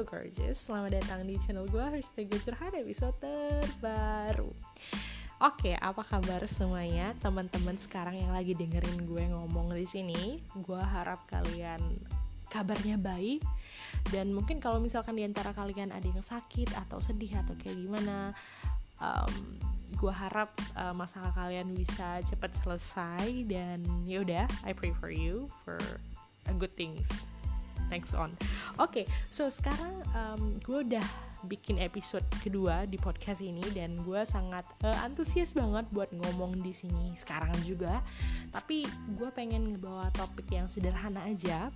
Hello gorgeous. Selamat datang di channel gue Hashtag curhat episode terbaru. Oke, apa kabar semuanya? Teman-teman sekarang yang lagi dengerin gue ngomong di sini? Gue harap kalian kabarnya baik. Dan mungkin kalau misalkan di antara kalian ada yang sakit atau sedih atau kayak gimana, um, gue harap uh, masalah kalian bisa cepat selesai. Dan yaudah, I pray for you for a good things next on. Oke, okay, so sekarang um, gue udah bikin episode kedua di podcast ini dan gue sangat uh, antusias banget buat ngomong di sini sekarang juga. Tapi gue pengen ngebawa topik yang sederhana aja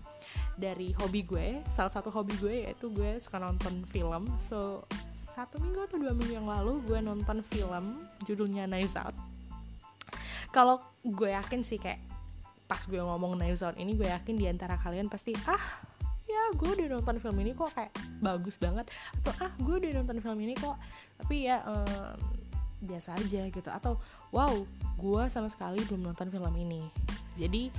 dari hobi gue. Salah satu hobi gue yaitu gue suka nonton film. So satu minggu atau dua minggu yang lalu gue nonton film judulnya Knives Out. Kalau gue yakin sih kayak pas gue ngomong Knives Out ini gue yakin di antara kalian pasti ah ya gue udah nonton film ini kok kayak bagus banget. Atau ah gue udah nonton film ini kok. Tapi ya um, biasa aja gitu. Atau wow gue sama sekali belum nonton film ini. Jadi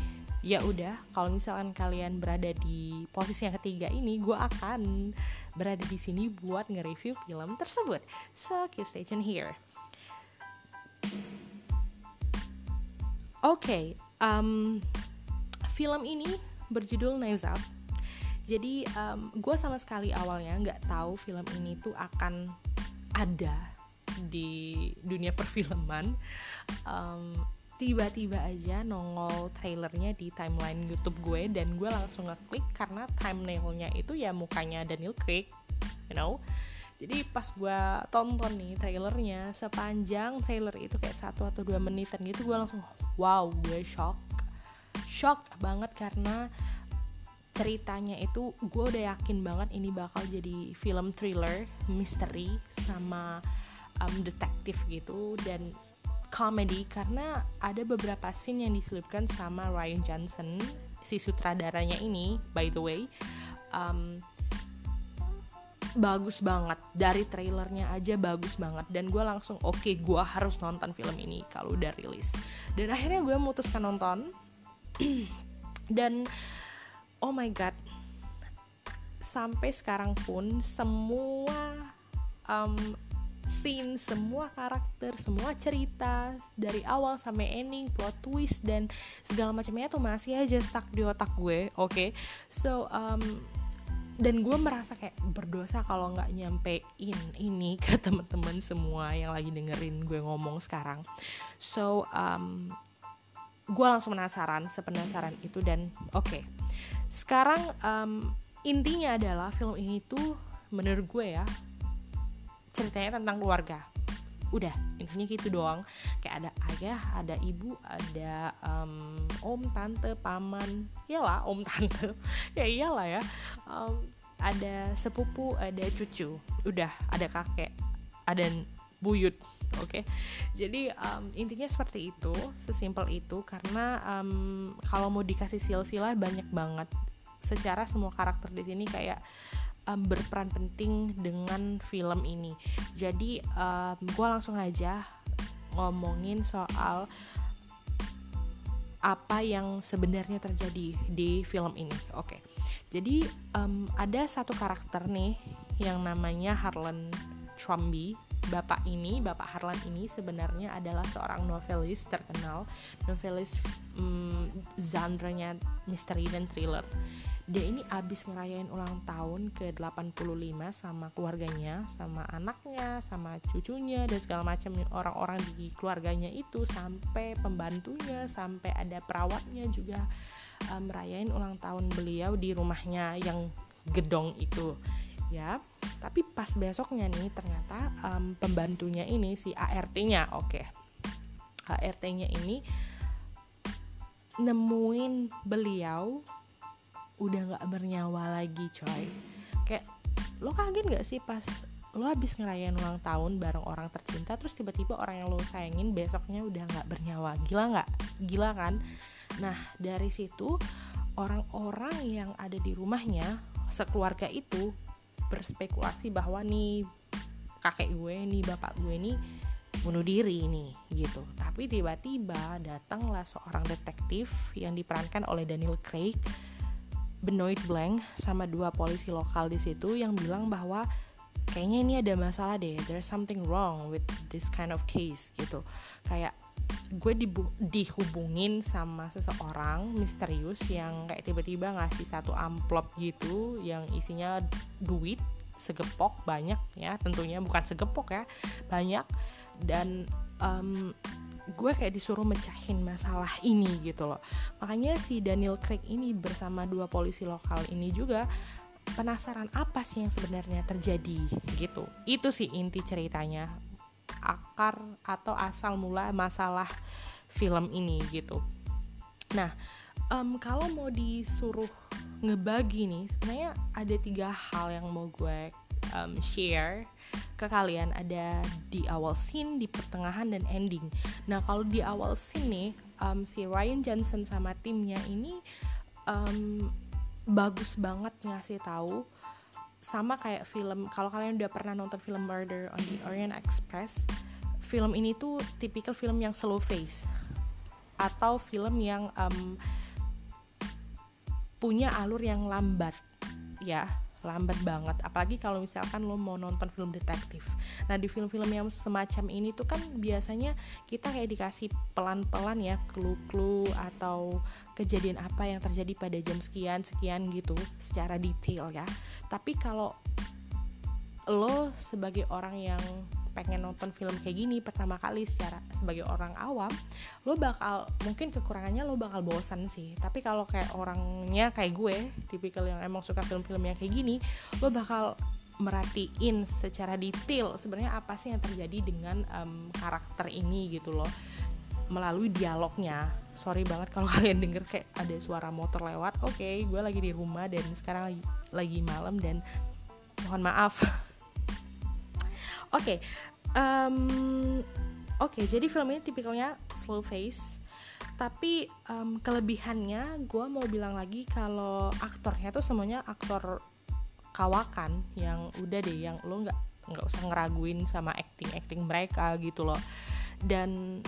ya udah kalau misalkan kalian berada di posisi yang ketiga ini gue akan berada di sini buat nge-review film tersebut. So keep stay tuned here. Oke okay, um, film ini berjudul Knives Out jadi um, gue sama sekali awalnya nggak tahu film ini tuh akan ada di dunia perfilman um, tiba-tiba aja nongol trailernya di timeline YouTube gue dan gue langsung ngeklik karena thumbnailnya itu ya mukanya Daniel Craig, you know. Jadi pas gue tonton nih trailernya sepanjang trailer itu kayak satu atau dua menitan gitu gue langsung wow gue shock, shock banget karena ceritanya itu gue udah yakin banget ini bakal jadi film thriller, misteri sama um, detektif gitu dan comedy karena ada beberapa scene yang diselipkan sama Ryan Johnson si sutradaranya ini by the way. Um, bagus banget. Dari trailernya aja bagus banget. Dan gue langsung oke okay, gue harus nonton film ini kalau udah rilis. Dan akhirnya gue memutuskan nonton. Dan oh my god sampai sekarang pun semua um, scene, semua karakter, semua cerita dari awal sampai ending, plot twist dan segala macamnya tuh masih aja stuck di otak gue, oke? Okay? So um, dan gue merasa kayak berdosa kalau nggak nyampein ini ke teman-teman semua yang lagi dengerin gue ngomong sekarang. So um, gue langsung penasaran, sepenasaran itu dan oke. Okay sekarang um, intinya adalah film ini tuh menurut gue ya ceritanya tentang keluarga. Udah intinya gitu doang. Kayak ada ayah ada ibu ada um, om tante paman. Iyalah om tante. Ya iyalah ya. Um, ada sepupu ada cucu. Udah ada kakek ada buyut oke okay? jadi um, intinya seperti itu sesimpel itu karena um, kalau mau dikasih silsilah banyak banget secara semua karakter di sini kayak um, berperan penting dengan film ini jadi um, gue langsung aja ngomongin soal apa yang sebenarnya terjadi di film ini oke okay. jadi um, ada satu karakter nih yang namanya Harlan Trumby bapak ini, bapak Harlan ini sebenarnya adalah seorang novelis terkenal, novelis um, genre-nya misteri dan thriller. Dia ini abis ngerayain ulang tahun ke 85 sama keluarganya, sama anaknya, sama cucunya dan segala macam orang-orang di keluarganya itu sampai pembantunya, sampai ada perawatnya juga um, ulang tahun beliau di rumahnya yang gedong itu ya tapi pas besoknya nih ternyata um, pembantunya ini si ART-nya oke. Okay. ART-nya ini nemuin beliau udah nggak bernyawa lagi coy. Kayak lo kaget nggak sih pas lo habis ngerayain ulang tahun bareng orang tercinta terus tiba-tiba orang yang lo sayangin besoknya udah nggak bernyawa? Gila nggak? Gila kan? Nah dari situ orang-orang yang ada di rumahnya sekeluarga itu berspekulasi bahwa nih kakek gue nih bapak gue nih bunuh diri nih gitu. Tapi tiba-tiba datanglah seorang detektif yang diperankan oleh Daniel Craig Benoit Blanc sama dua polisi lokal di situ yang bilang bahwa kayaknya ini ada masalah deh there's something wrong with this kind of case gitu. Kayak gue dibu dihubungin sama seseorang misterius yang kayak tiba-tiba ngasih satu amplop gitu yang isinya duit segepok banyak ya tentunya bukan segepok ya banyak. Dan um, gue kayak disuruh mecahin masalah ini gitu loh. Makanya si Daniel Craig ini bersama dua polisi lokal ini juga penasaran apa sih yang sebenarnya terjadi? Gitu. Itu sih inti ceritanya. Akar atau asal mula masalah film ini gitu. Nah um, kalau mau disuruh ngebagi nih sebenarnya ada tiga hal yang mau gue um, share ke kalian. Ada di awal scene, di pertengahan dan ending. Nah kalau di awal scene nih um, si Ryan Johnson sama timnya ini um, bagus banget ngasih tahu. Sama kayak film kalau kalian udah pernah nonton film Murder on the Orient Express film ini tuh tipikal film yang slow face atau film yang um, punya alur yang lambat. Ya lambat banget. Apalagi kalau misalkan lo mau nonton film detektif. Nah di film-film yang semacam ini tuh kan biasanya kita kayak dikasih pelan-pelan ya clue-clue atau kejadian apa yang terjadi pada jam sekian sekian gitu secara detail ya. Tapi kalau lo sebagai orang yang pengen nonton film kayak gini pertama kali secara sebagai orang awam lo bakal mungkin kekurangannya lo bakal bosan sih. Tapi kalau kayak orangnya kayak gue tipikal yang emang suka film-film yang kayak gini lo bakal merhatiin secara detail sebenarnya apa sih yang terjadi dengan um, karakter ini gitu loh melalui dialognya sorry banget kalau kalian denger kayak ada suara motor lewat oke okay, gue lagi di rumah dan sekarang lagi lagi malam dan mohon maaf Oke, okay, um, oke. Okay, jadi film ini tipikalnya slow face, tapi um, kelebihannya gue mau bilang lagi kalau aktornya tuh semuanya aktor kawakan yang udah deh, yang lo nggak nggak usah ngeraguin sama acting acting mereka gitu loh. Dan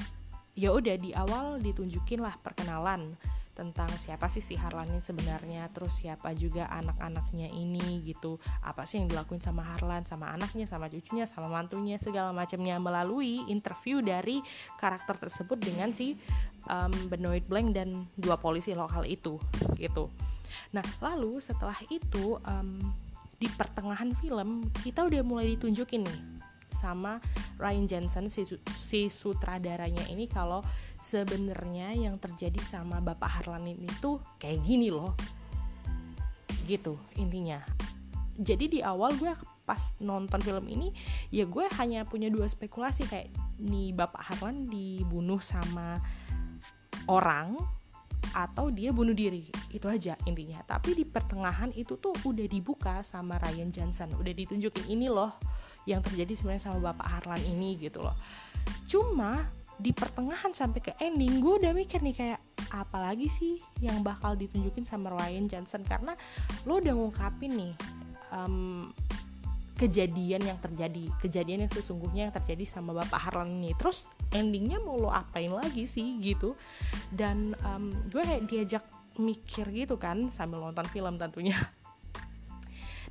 ya udah di awal ditunjukin lah perkenalan tentang siapa sih si Harlan ini sebenarnya terus siapa juga anak-anaknya ini gitu. Apa sih yang dilakuin sama Harlan sama anaknya sama cucunya sama mantunya segala macamnya. Melalui interview dari karakter tersebut dengan si um, Benoit Blanc dan dua polisi lokal itu gitu. Nah lalu setelah itu um, di pertengahan film kita udah mulai ditunjukin nih sama Ryan Johnson si, si sutradaranya ini kalau sebenarnya yang terjadi sama Bapak Harlan ini tuh kayak gini loh. Gitu intinya. Jadi di awal gue pas nonton film ini ya gue hanya punya dua spekulasi kayak nih Bapak Harlan dibunuh sama orang atau dia bunuh diri. Itu aja intinya. Tapi di pertengahan itu tuh udah dibuka sama Ryan Johnson. Udah ditunjukin ini loh yang terjadi sebenarnya sama Bapak Harlan ini gitu loh. Cuma di pertengahan sampai ke ending gue udah mikir nih kayak apalagi sih yang bakal ditunjukin sama Ryan Johnson? Karena lo udah ngungkapin nih um, kejadian yang terjadi kejadian yang sesungguhnya yang terjadi sama Bapak Harlan ini. Terus endingnya mau lo apain lagi sih gitu. Dan um, gue kayak diajak mikir gitu kan sambil nonton film tentunya.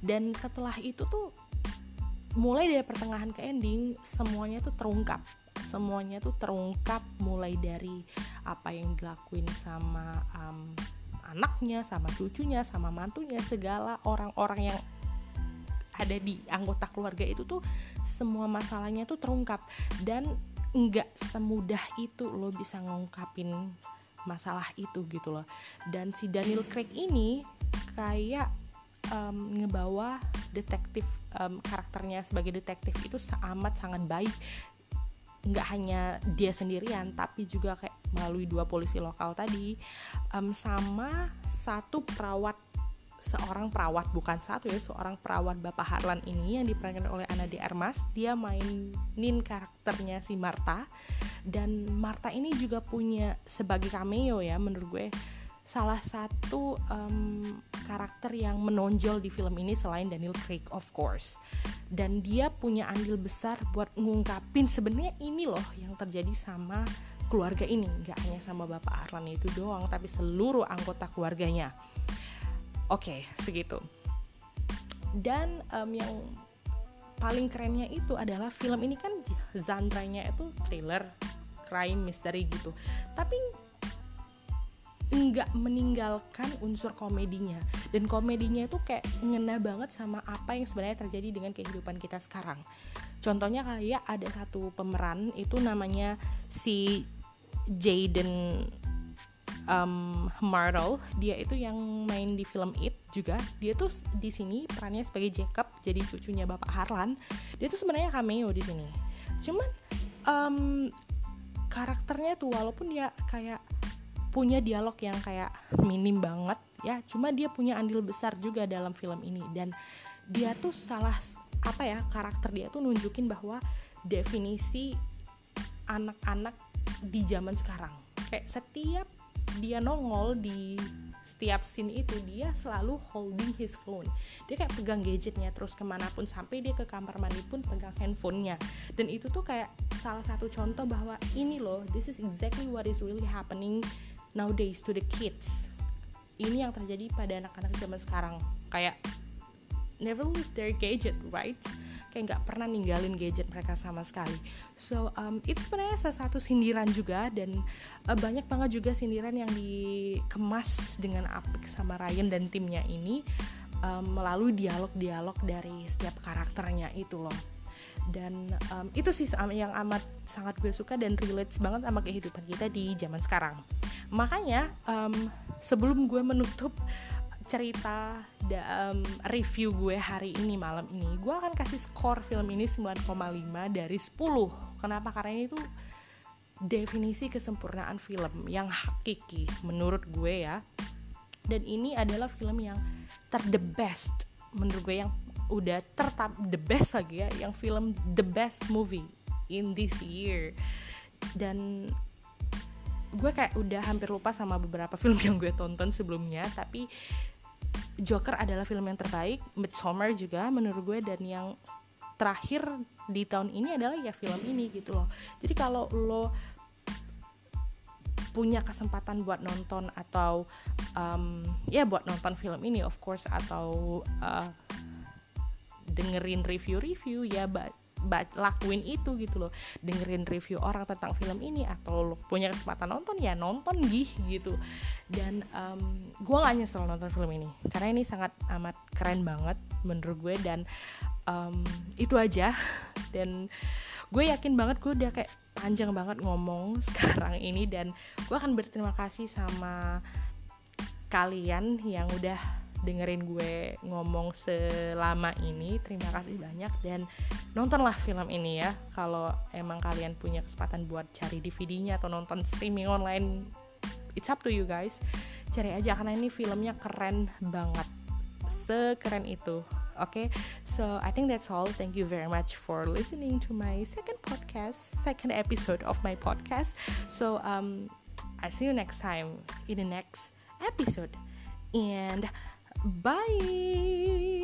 Dan setelah itu tuh mulai dari pertengahan ke ending semuanya tuh terungkap. Semuanya tuh terungkap mulai dari apa yang dilakuin sama um, anaknya, sama cucunya, sama mantunya, segala orang-orang yang ada di anggota keluarga itu tuh semua masalahnya tuh terungkap. Dan nggak semudah itu lo bisa ngungkapin masalah itu gitu loh. Dan si Daniel Craig ini kayak um, ngebawa detektif um, karakternya sebagai detektif itu amat sangat baik. Nggak hanya dia sendirian tapi juga kayak melalui dua polisi lokal tadi. Um, sama satu perawat seorang perawat bukan satu ya seorang perawat Bapak Harlan ini yang diperankan oleh Ana de Armas dia mainin karakternya si Marta dan Marta ini juga punya sebagai cameo ya menurut gue salah satu um, karakter yang menonjol di film ini selain Daniel Craig of course. Dan dia punya andil besar buat ngungkapin sebenarnya ini loh yang terjadi sama keluarga ini. Nggak hanya sama bapak Arlan itu doang tapi seluruh anggota keluarganya. Oke okay, segitu. Dan um, yang paling kerennya itu adalah film ini kan genre-nya itu thriller crime mystery gitu. Tapi nggak meninggalkan unsur komedinya. Dan komedinya itu kayak ngena banget sama apa yang sebenarnya terjadi dengan kehidupan kita sekarang. Contohnya kayak ada satu pemeran itu namanya si Jaden um, Martel dia itu yang main di film It juga. Dia tuh di sini perannya sebagai Jacob jadi cucunya bapak Harlan. Dia tuh sebenarnya cameo di sini. Cuman um, karakternya tuh walaupun dia kayak punya dialog yang kayak minim banget ya. Cuma dia punya andil besar juga dalam film ini. Dan dia tuh salah apa ya karakter dia tuh nunjukin bahwa definisi anak-anak di zaman sekarang. Kayak setiap dia nongol di setiap scene itu dia selalu holding his phone. Dia kayak pegang gadgetnya terus ke mana pun sampai dia ke kamar mandi pun pegang handphonenya. Dan itu tuh kayak salah satu contoh bahwa ini loh this is exactly what is really happening nowadays to the kids. Ini yang terjadi pada anak-anak zaman sekarang. Kayak never leave their gadget right? Kayak nggak pernah ninggalin gadget mereka sama sekali. So um, itu sebenarnya salah satu sindiran juga dan uh, banyak banget juga sindiran yang dikemas dengan apik sama Ryan dan timnya ini um, melalui dialog-dialog dari setiap karakternya itu loh dan um, itu sih yang amat sangat gue suka dan relate banget sama kehidupan kita di zaman sekarang. Makanya um, sebelum gue menutup cerita da, um, review gue hari ini malam ini gue akan kasih skor film ini 9,5 dari 10 kenapa? Karena ini tuh definisi kesempurnaan film yang hakiki menurut gue ya. Dan ini adalah film yang ter the best menurut gue yang udah tertap the best lagi ya yang film the best movie in this year. Dan gue kayak udah hampir lupa sama beberapa film yang gue tonton sebelumnya tapi Joker adalah film yang terbaik Midsommar juga menurut gue dan yang terakhir di tahun ini adalah ya film ini gitu loh. Jadi kalau lo punya kesempatan buat nonton atau um, ya buat nonton film ini of course atau uh, dengerin review-review ya lakuin itu gitu loh. Dengerin review orang tentang film ini atau lo punya kesempatan nonton ya nonton gih gitu. Dan um, gue gak nyesel nonton film ini karena ini sangat amat keren banget menurut gue. Dan um, itu aja. Dan gue yakin banget gue udah kayak panjang banget ngomong sekarang ini. Dan gue akan berterima kasih sama kalian yang udah dengerin gue ngomong selama ini. Terima kasih banyak dan nontonlah film ini ya. Kalau emang kalian punya kesempatan buat cari DVD-nya atau nonton streaming online it's up to you guys. Cari aja karena ini filmnya keren banget. Sekeren itu okay so I think that's all. Thank you very much for listening to my second podcast second episode of my podcast. So um I see you next time in the next episode. And Bye.